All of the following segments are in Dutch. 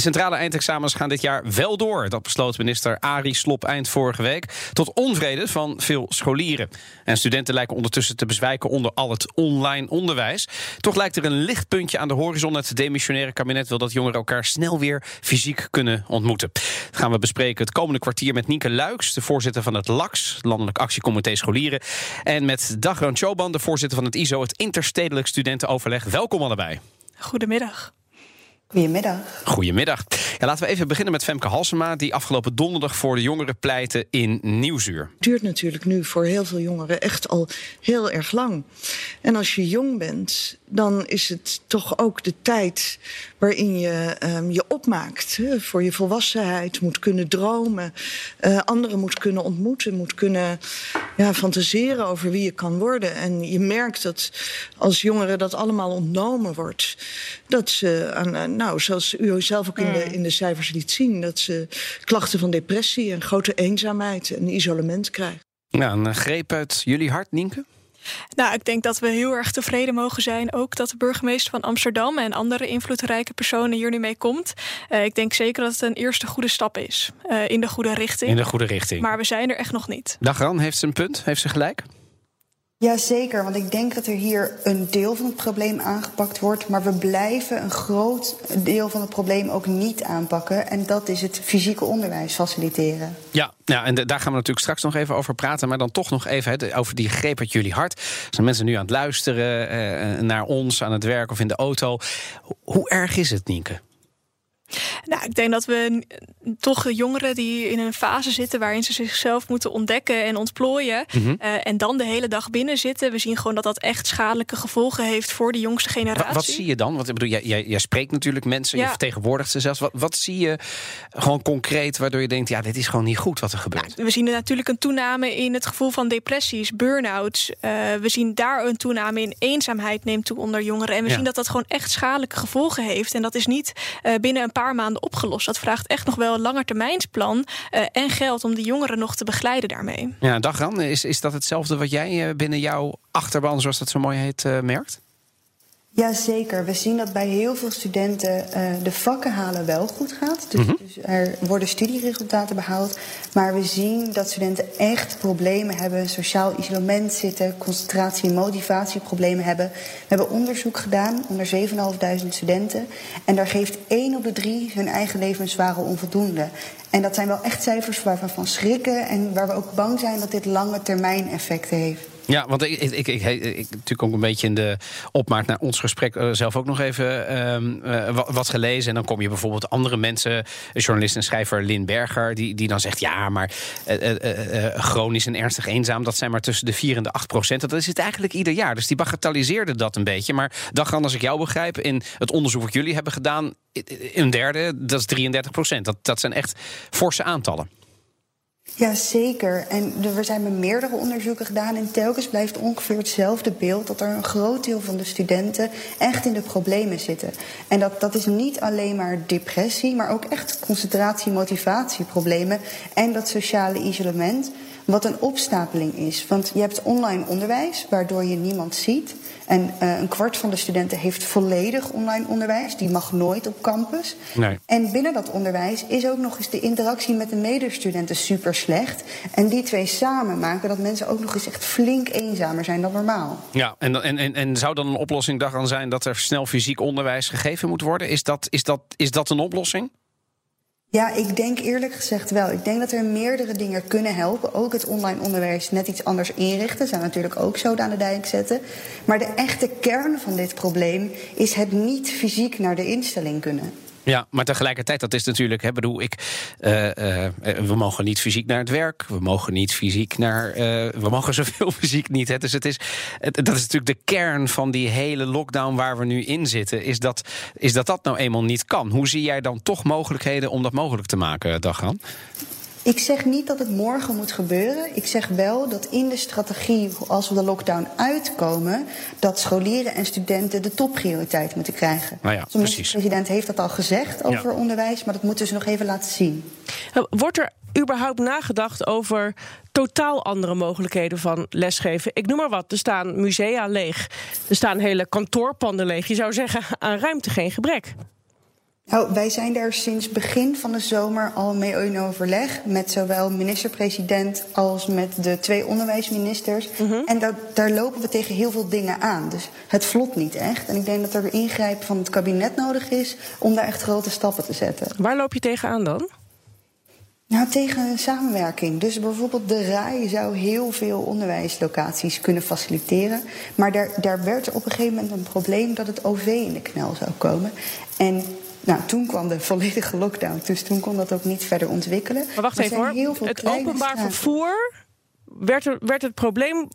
De centrale eindexamens gaan dit jaar wel door. Dat besloot minister Arie Slop eind vorige week. Tot onvrede van veel scholieren. En studenten lijken ondertussen te bezwijken onder al het online onderwijs. Toch lijkt er een lichtpuntje aan de horizon. Het demissionaire kabinet wil dat jongeren elkaar snel weer fysiek kunnen ontmoeten. Dat gaan we bespreken het komende kwartier met Nienke Luiks, de voorzitter van het LAX, Landelijk Actiecomité Scholieren. En met Dagran Choban, de voorzitter van het ISO, het Interstedelijk Studentenoverleg. Welkom allebei. Goedemiddag. Goedemiddag. Goedemiddag. Ja, laten we even beginnen met Femke Halsema, die afgelopen donderdag voor de jongeren pleitte in Nieuwsuur. Het duurt natuurlijk nu voor heel veel jongeren echt al heel erg lang. En als je jong bent, dan is het toch ook de tijd waarin je um, je opmaakt. Hè, voor je volwassenheid, moet kunnen dromen, uh, anderen moet kunnen ontmoeten, moet kunnen ja, fantaseren over wie je kan worden. En je merkt dat als jongeren dat allemaal ontnomen wordt, dat ze, aan, nou, zoals u zelf ook in de, in de cijfers liet zien, dat ze klachten van depressie en grote eenzaamheid en isolement krijgen. Ja, een greep uit jullie hart, Nienke? Nou, ik denk dat we heel erg tevreden mogen zijn. Ook dat de burgemeester van Amsterdam en andere invloedrijke personen hier nu mee komt. Uh, ik denk zeker dat het een eerste goede stap is. Uh, in de goede richting. In de goede richting. Maar we zijn er echt nog niet. Dagran, heeft ze een punt? Heeft ze gelijk? Jazeker, want ik denk dat er hier een deel van het probleem aangepakt wordt. Maar we blijven een groot deel van het probleem ook niet aanpakken. En dat is het fysieke onderwijs faciliteren. Ja, ja en daar gaan we natuurlijk straks nog even over praten. Maar dan toch nog even over die greep uit jullie hart. Zijn mensen nu aan het luisteren eh, naar ons, aan het werk of in de auto. Hoe erg is het, Nienke? Nou, ik denk dat we toch jongeren die in een fase zitten waarin ze zichzelf moeten ontdekken en ontplooien. Mm -hmm. uh, en dan de hele dag binnen zitten. We zien gewoon dat dat echt schadelijke gevolgen heeft voor de jongste generatie. Wat, wat zie je dan? Want ik bedoel, jij, jij, jij spreekt natuurlijk mensen, ja. je vertegenwoordigt ze zelfs. Wat, wat, zie je gewoon concreet waardoor je denkt, ja, dit is gewoon niet goed wat er gebeurt? Nou, we zien natuurlijk een toename in het gevoel van depressies, burn-outs. Uh, we zien daar een toename in eenzaamheid neemt toe onder jongeren. En we ja. zien dat dat gewoon echt schadelijke gevolgen heeft. En dat is niet uh, binnen een paar maanden opgelost. Dat vraagt echt nog wel een langetermijnsplan uh, en geld om die jongeren nog te begeleiden daarmee. Ja, Dagran, is, is dat hetzelfde wat jij binnen jouw achterban, zoals dat zo mooi heet, uh, merkt? Jazeker. We zien dat bij heel veel studenten uh, de vakken halen wel goed gaat. Dus, mm -hmm. dus, er worden studieresultaten behaald. Maar we zien dat studenten echt problemen hebben. Sociaal isolement zitten, concentratie- en motivatieproblemen hebben. We hebben onderzoek gedaan onder 7.500 studenten. En daar geeft één op de drie hun eigen levensware onvoldoende. En dat zijn wel echt cijfers waar we van schrikken. En waar we ook bang zijn dat dit lange termijn effecten heeft. Ja, want ik, ik, ik, ik, natuurlijk ook een beetje in de opmaak naar ons gesprek uh, zelf ook nog even um, uh, wat, gelezen. En dan kom je bijvoorbeeld andere mensen, journalist en schrijver Lin Berger, die, die dan zegt: ja, maar chronisch en ernstig eenzaam, dat zijn maar tussen de 4 en de 8 procent. Dat is het eigenlijk ieder jaar. Dus die bagatelliseerde dat een beetje. Maar dan, als ik jou begrijp, in het onderzoek wat jullie hebben gedaan, een derde, dat is 33 procent. Dat, dat zijn echt forse aantallen. Ja, zeker. En er zijn met meerdere onderzoeken gedaan. En telkens blijft ongeveer hetzelfde beeld: dat er een groot deel van de studenten echt in de problemen zitten. En dat, dat is niet alleen maar depressie, maar ook echt concentratie- motivatieproblemen. En dat sociale isolement. Wat een opstapeling is. Want je hebt online onderwijs, waardoor je niemand ziet. En uh, een kwart van de studenten heeft volledig online onderwijs. Die mag nooit op campus. Nee. En binnen dat onderwijs is ook nog eens de interactie met de medestudenten super slecht. En die twee samen maken dat mensen ook nog eens echt flink eenzamer zijn dan normaal. Ja, en, en, en, en zou dan een oplossing daaraan zijn dat er snel fysiek onderwijs gegeven moet worden? Is dat, is dat, is dat een oplossing? Ja, ik denk eerlijk gezegd wel. Ik denk dat er meerdere dingen kunnen helpen. Ook het online onderwijs net iets anders inrichten. Zou natuurlijk ook zo aan de dijk zetten. Maar de echte kern van dit probleem is het niet fysiek naar de instelling kunnen. Ja, maar tegelijkertijd, dat is natuurlijk, hè, bedoel ik, uh, uh, we mogen niet fysiek naar het werk, we mogen niet fysiek naar, uh, we mogen zoveel fysiek niet. Hè, dus het is, dat is natuurlijk de kern van die hele lockdown waar we nu in zitten, is dat, is dat dat nou eenmaal niet kan. Hoe zie jij dan toch mogelijkheden om dat mogelijk te maken, Dagan? Ik zeg niet dat het morgen moet gebeuren. Ik zeg wel dat in de strategie, als we de lockdown uitkomen, dat scholieren en studenten de topprioriteit moeten krijgen. Nou ja, de president heeft dat al gezegd over onderwijs, maar dat moeten ze nog even laten zien. Wordt er überhaupt nagedacht over totaal andere mogelijkheden van lesgeven? Ik noem maar wat. Er staan musea leeg. Er staan hele kantoorpanden leeg. Je zou zeggen, aan ruimte geen gebrek. Nou, wij zijn daar sinds begin van de zomer al mee in overleg. Met zowel minister-president als met de twee onderwijsministers. Mhm. En dat, daar lopen we tegen heel veel dingen aan. Dus het vlot niet echt. En ik denk dat er ingrijp van het kabinet nodig is om daar echt grote stappen te zetten. Waar loop je tegenaan dan? Nou, tegen samenwerking. Dus bijvoorbeeld de RAI zou heel veel onderwijslocaties kunnen faciliteren. Maar daar, daar werd op een gegeven moment een probleem dat het OV in de knel zou komen. En nou, toen kwam de volledige lockdown. Dus toen kon dat ook niet verder ontwikkelen. Maar wacht even hoor. Het openbaar vervoer werd, er, werd het probleem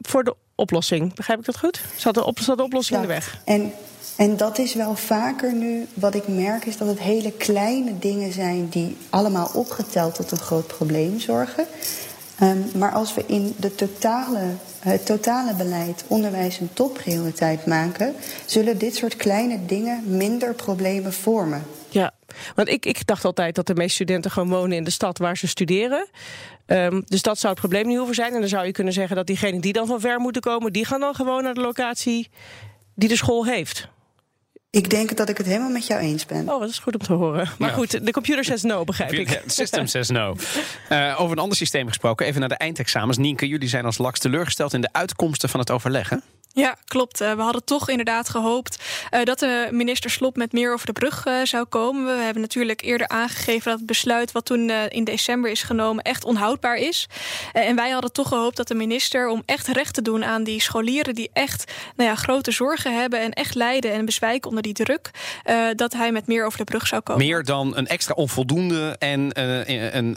voor de oplossing. Begrijp ik dat goed? Zat de, op, zat de oplossing in de weg? En, en dat is wel vaker nu. Wat ik merk is dat het hele kleine dingen zijn die allemaal opgeteld tot een groot probleem zorgen. Um, maar als we in de totale, het totale beleid onderwijs een topprioriteit maken, zullen dit soort kleine dingen minder problemen vormen. Ja, want ik, ik dacht altijd dat de meeste studenten gewoon wonen in de stad waar ze studeren. Um, dus dat zou het probleem niet hoeven zijn. En dan zou je kunnen zeggen dat diegenen die dan van ver moeten komen, die gaan dan gewoon naar de locatie die de school heeft. Ik denk dat ik het helemaal met jou eens ben. Oh, dat is goed om te horen. Maar goed, de computer says no, begrijp ik. System says no. Uh, over een ander systeem gesproken, even naar de eindexamens. Nienke, jullie zijn als LAX teleurgesteld in de uitkomsten van het overleggen. Ja, klopt. Uh, we hadden toch inderdaad gehoopt uh, dat de minister Slop met meer over de brug uh, zou komen. We hebben natuurlijk eerder aangegeven dat het besluit wat toen in december is genomen echt onhoudbaar is. en wij hadden toch gehoopt dat de minister, om echt recht te doen aan die scholieren die echt nou ja, grote zorgen hebben en echt lijden en bezwijken onder die druk, dat hij met meer over de brug zou komen. Meer dan een extra onvoldoende en een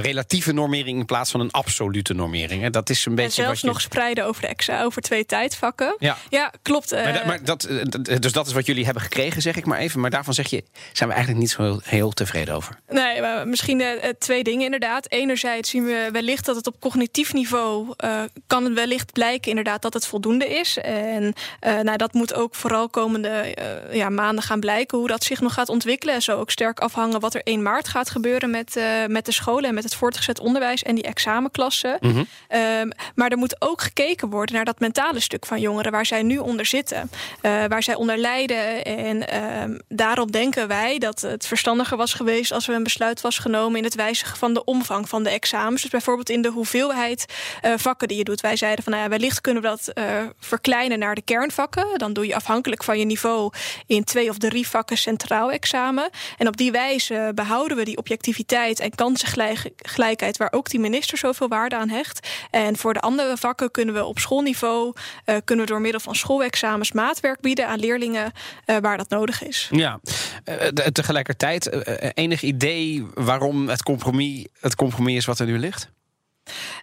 relatieve normering in plaats van een absolute normering. Hè? Dat is een beetje. En zelfs wat je... nog spreiden over de over twee tijd ja, ja klopt. Maar, uh, maar dat, eh, dus dat is wat jullie hebben gekregen, zeg ik maar even. Maar daarvan zeg je, zijn we eigenlijk niet zo heel, heel tevreden over. Nee, maar misschien uh, twee dingen inderdaad. Enerzijds zien we wellicht dat het op cognitief niveau... Uh, kan het wellicht blijken inderdaad dat het voldoende is. En nou, dat moet ook vooral komende ja, maanden gaan blijken... hoe dat zich nog gaat ontwikkelen. En zo ook sterk afhangen wat er 1 maart gaat gebeuren... met, met de scholen en met het voortgezet onderwijs en die examenklassen. Mm -hmm. maar er moet ook gekeken worden naar dat mentale stuk van jongeren waar zij nu onder zitten, uh, waar zij onder lijden. En uh, daarom denken wij dat het verstandiger was geweest als er een besluit was genomen in het wijzigen van de omvang van de examens. Dus bijvoorbeeld in de hoeveelheid uh, vakken die je doet. Wij zeiden van nou ja, wellicht kunnen we dat verkleinen naar de kernvakken. Dan doe je afhankelijk van je niveau in twee of drie vakken centraal examen. En op die wijze behouden we die objectiviteit en kansengelijkheid waar ook die minister zoveel waarde aan hecht. En voor de andere vakken kunnen we op schoolniveau kunnen we door middel van schoolexamens maatwerk bieden aan leerlingen uh, waar dat nodig is. Ja, uh, tegelijkertijd enig idee waarom het compromis, het compromis is wat er nu ligt?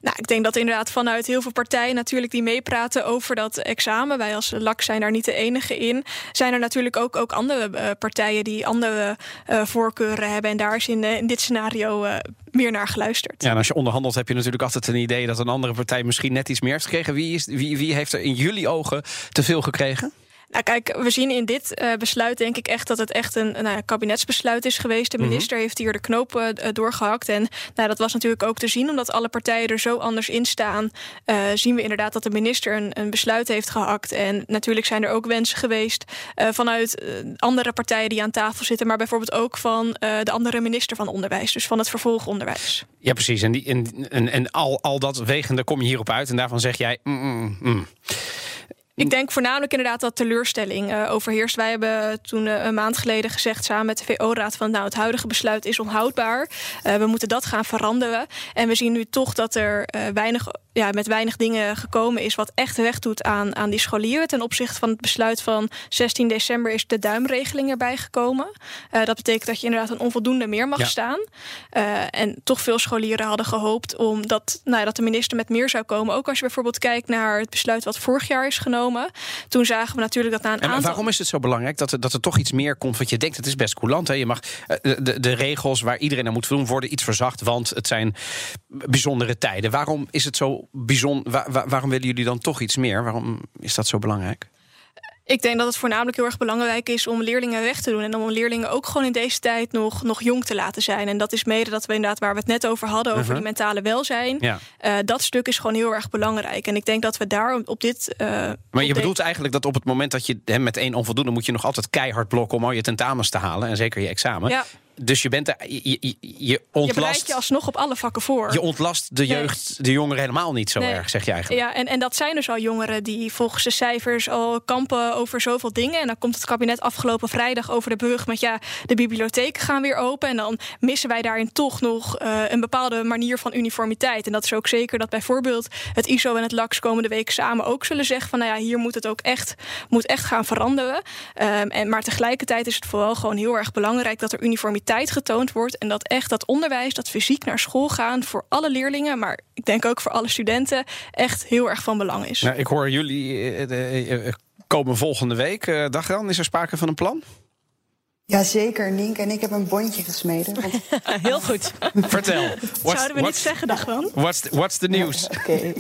Nou, ik denk dat inderdaad vanuit heel veel partijen natuurlijk die meepraten over dat examen. Wij als LAK zijn daar niet de enige in. Zijn er natuurlijk ook, ook andere uh, partijen die andere uh, voorkeuren hebben. En daar is in, in dit scenario meer naar geluisterd. Ja, en als je onderhandelt heb je natuurlijk altijd een idee dat een andere partij misschien net iets meer heeft gekregen. Wie, is, wie, wie heeft er in jullie ogen te veel gekregen? Nou, kijk, we zien in dit uh, besluit denk ik echt dat het echt een nou, kabinetsbesluit is geweest. De mhm. minister mm -hmm. heeft hier de knopen uh, doorgehakt. En nou, dat was natuurlijk ook te zien, omdat alle partijen er zo anders in staan. Uh, zien we inderdaad dat de minister een, een, besluit heeft gehakt. En natuurlijk zijn er ook wensen geweest vanuit andere partijen die aan tafel zitten. Maar bijvoorbeeld ook van de andere minister van Onderwijs. Dus van het vervolgonderwijs. Ja, precies. En, die, en, en, en al, al dat wegende kom je hierop uit. En daarvan zeg jij. Mm, mm, mm. Ik denk voornamelijk inderdaad dat teleurstelling uh, overheerst. Wij hebben toen uh, een maand geleden gezegd samen met de VO-raad van nou het huidige besluit is onhoudbaar. Uh, we moeten dat gaan veranderen. En we zien nu toch dat er weinig ja, met weinig dingen gekomen is wat echt recht doet aan, aan die scholieren. Ten opzichte van het besluit van 16 december is de duimregeling erbij gekomen. Uh, dat betekent dat je inderdaad een onvoldoende meer mag staan. Uh, en toch veel scholieren hadden gehoopt om dat, nou, dat de minister met meer zou komen. Ook als je bijvoorbeeld kijkt naar het besluit wat vorig jaar is genomen. Toen zagen we natuurlijk dat na een en aantal... waarom is het zo belangrijk dat er, dat er toch iets meer komt? Want je denkt, het is best coulant. Hè? Je mag, de, de regels waar iedereen aan moet doen worden iets verzacht. Want het zijn bijzondere tijden. Waarom is het zo bijzonder? waarom willen jullie dan toch iets meer? Waarom is dat zo belangrijk? Ik denk dat het voornamelijk heel erg belangrijk is om leerlingen weg te doen. En om leerlingen ook gewoon in deze tijd nog, nog jong te laten zijn. En dat is mede dat we inderdaad, waar we het net over hadden, over uh die mentale welzijn. Ja. Uh, dat stuk is gewoon heel erg belangrijk. En ik denk dat we daar op dit. Uh, maar je bedoelt eigenlijk dat op het moment dat je hè, met één onvoldoende moet je nog altijd keihard blokken om al je tentamens te halen. En zeker je examen. Ja dus je bent er, je, je, je ontlast. Je alsnog op alle vakken voor. Je ontlast de jeugd, de jongeren helemaal niet zo erg, zeg je eigenlijk. Ja, en, en dat zijn dus al jongeren die volgens de cijfers al kampen over zoveel dingen. En dan komt het kabinet afgelopen vrijdag over de brug met ja, de bibliotheken gaan weer open. En dan missen wij daarin toch nog uh, een bepaalde manier van uniformiteit. En dat is ook zeker dat bijvoorbeeld het ISO en het LAX komende week samen ook zullen zeggen van nou ja, hier moet het ook echt, moet echt gaan veranderen. Um, en, maar tegelijkertijd is het vooral gewoon heel erg belangrijk dat er uniformiteit tijd getoond wordt. En dat echt dat onderwijs, dat fysiek naar school gaan voor alle leerlingen, maar ik denk ook voor alle studenten, echt heel erg van belang is. Nou, ik hoor jullie uh, uh, komen volgende week. Uh, dan is er sprake van een plan? Jazeker, Nienke en ik heb een bondje gesmeden. Heel goed. Vertel. What's, Zouden we niet zeggen, dan? What's the, what's the news? Oké.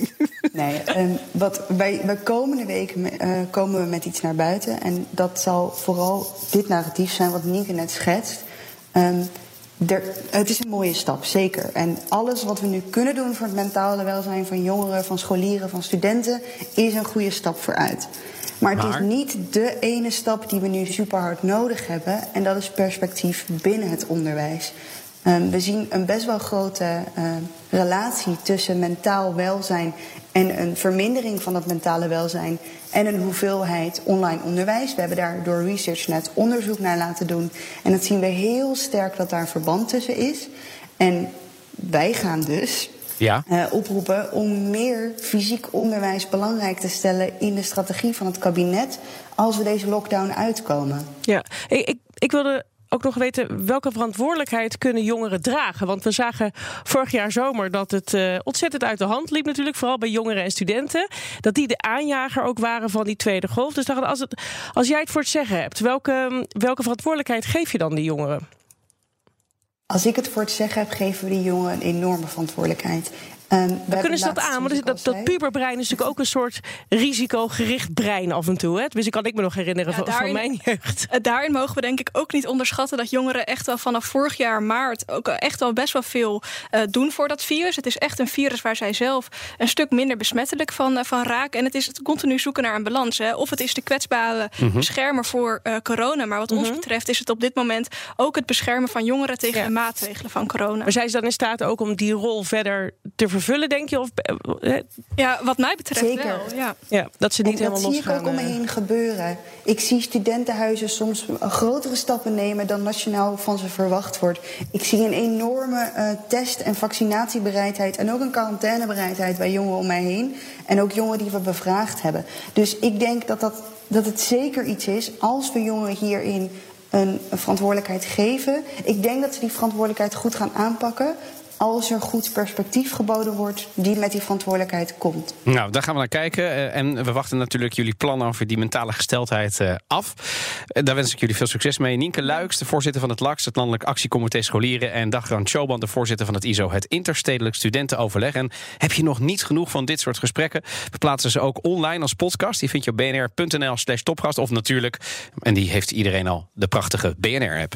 Nee, um, wat wij, wij komende week uh, komen we met iets naar buiten. En dat zal vooral dit narratief zijn wat Nienke net schetst. Um, er, het is een mooie stap, zeker. En alles wat we nu kunnen doen voor het mentale welzijn van jongeren, van scholieren, van studenten, is een goede stap vooruit. Maar het is niet de ene stap die we nu super hard nodig hebben. En dat is perspectief binnen het onderwijs. Um, we zien een best wel grote uh, relatie tussen mentaal welzijn en een vermindering van het mentale welzijn en een hoeveelheid online onderwijs. We hebben daar door ResearchNet onderzoek naar laten doen. En dat zien we heel sterk dat daar een verband tussen is. En wij gaan dus ja. Uh, oproepen om meer fysiek onderwijs belangrijk te stellen in de strategie van het kabinet als we deze lockdown uitkomen. Ja, ik, ik, ik wilde ook nog weten welke verantwoordelijkheid kunnen jongeren dragen. Want we zagen vorig jaar zomer dat het uh, ontzettend uit de hand liep, natuurlijk, vooral bij jongeren en studenten. Dat die de aanjager ook waren van die tweede golf. Dus als, het, als jij het voor het zeggen hebt, welke, welke verantwoordelijkheid geef je dan die jongeren? Als ik het voor het zeggen heb, geven we die jongeren een enorme verantwoordelijkheid. Um, we kunnen ze dat aan? Want dat, dat puberbrein is natuurlijk ook een soort risicogericht brein af en toe. Hè? Dus ik kan ik me nog herinneren van, daarin, van, mijn jeugd. Eh, daarin mogen we denk ik ook niet onderschatten dat jongeren echt wel vanaf vorig jaar maart ook echt wel best wel veel uh, doen voor dat virus. Het is echt een virus waar zij zelf een stuk minder besmettelijk van, uh, van raken. En het is het continu zoeken naar een balans. Hè? Of het is de kwetsbare mm -hmm. beschermer voor corona. Maar wat mm -hmm. ons mhm. betreft is het op dit moment ook het beschermen van jongeren tegen ja. de maatregelen van corona. Maar zijn ze dan in staat ook om die rol verder te vervullen, denk je? Of, eh, ja, wat mij betreft Zeker. wel. Ja. ja dat ze niet en helemaal los gaan. Dat zie ik ook om me heen gebeuren. Ik zie studentenhuizen soms grotere stappen nemen dan nationaal van ze verwacht wordt. Ik zie een enorme uh, test- en vaccinatiebereidheid en ook een quarantainebereidheid bij jongeren om mij heen. En ook jongeren die we bevraagd hebben. Dus ik denk dat, dat, dat het zeker iets is als we jongeren hierin een verantwoordelijkheid geven. Ik denk dat ze die verantwoordelijkheid goed gaan aanpakken als er goed perspectief geboden wordt die met die verantwoordelijkheid komt. Nou, daar gaan we naar kijken. Uh, en we wachten natuurlijk jullie plannen over die mentale gesteldheid uh, af. Uh, daar wens ik jullie veel succes mee. Nienke Luiks, de voorzitter van het LAX, het Landelijk Actiecomité Scholieren. En Dagran Choban, de voorzitter van het ISO, het Interstedelijk Studentenoverleg. En heb je nog niet genoeg van dit soort gesprekken? We plaatsen ze ook online als podcast. Die vind je op bnr.nl slash topgast. Of natuurlijk, en die heeft iedereen al, de prachtige BNR-app.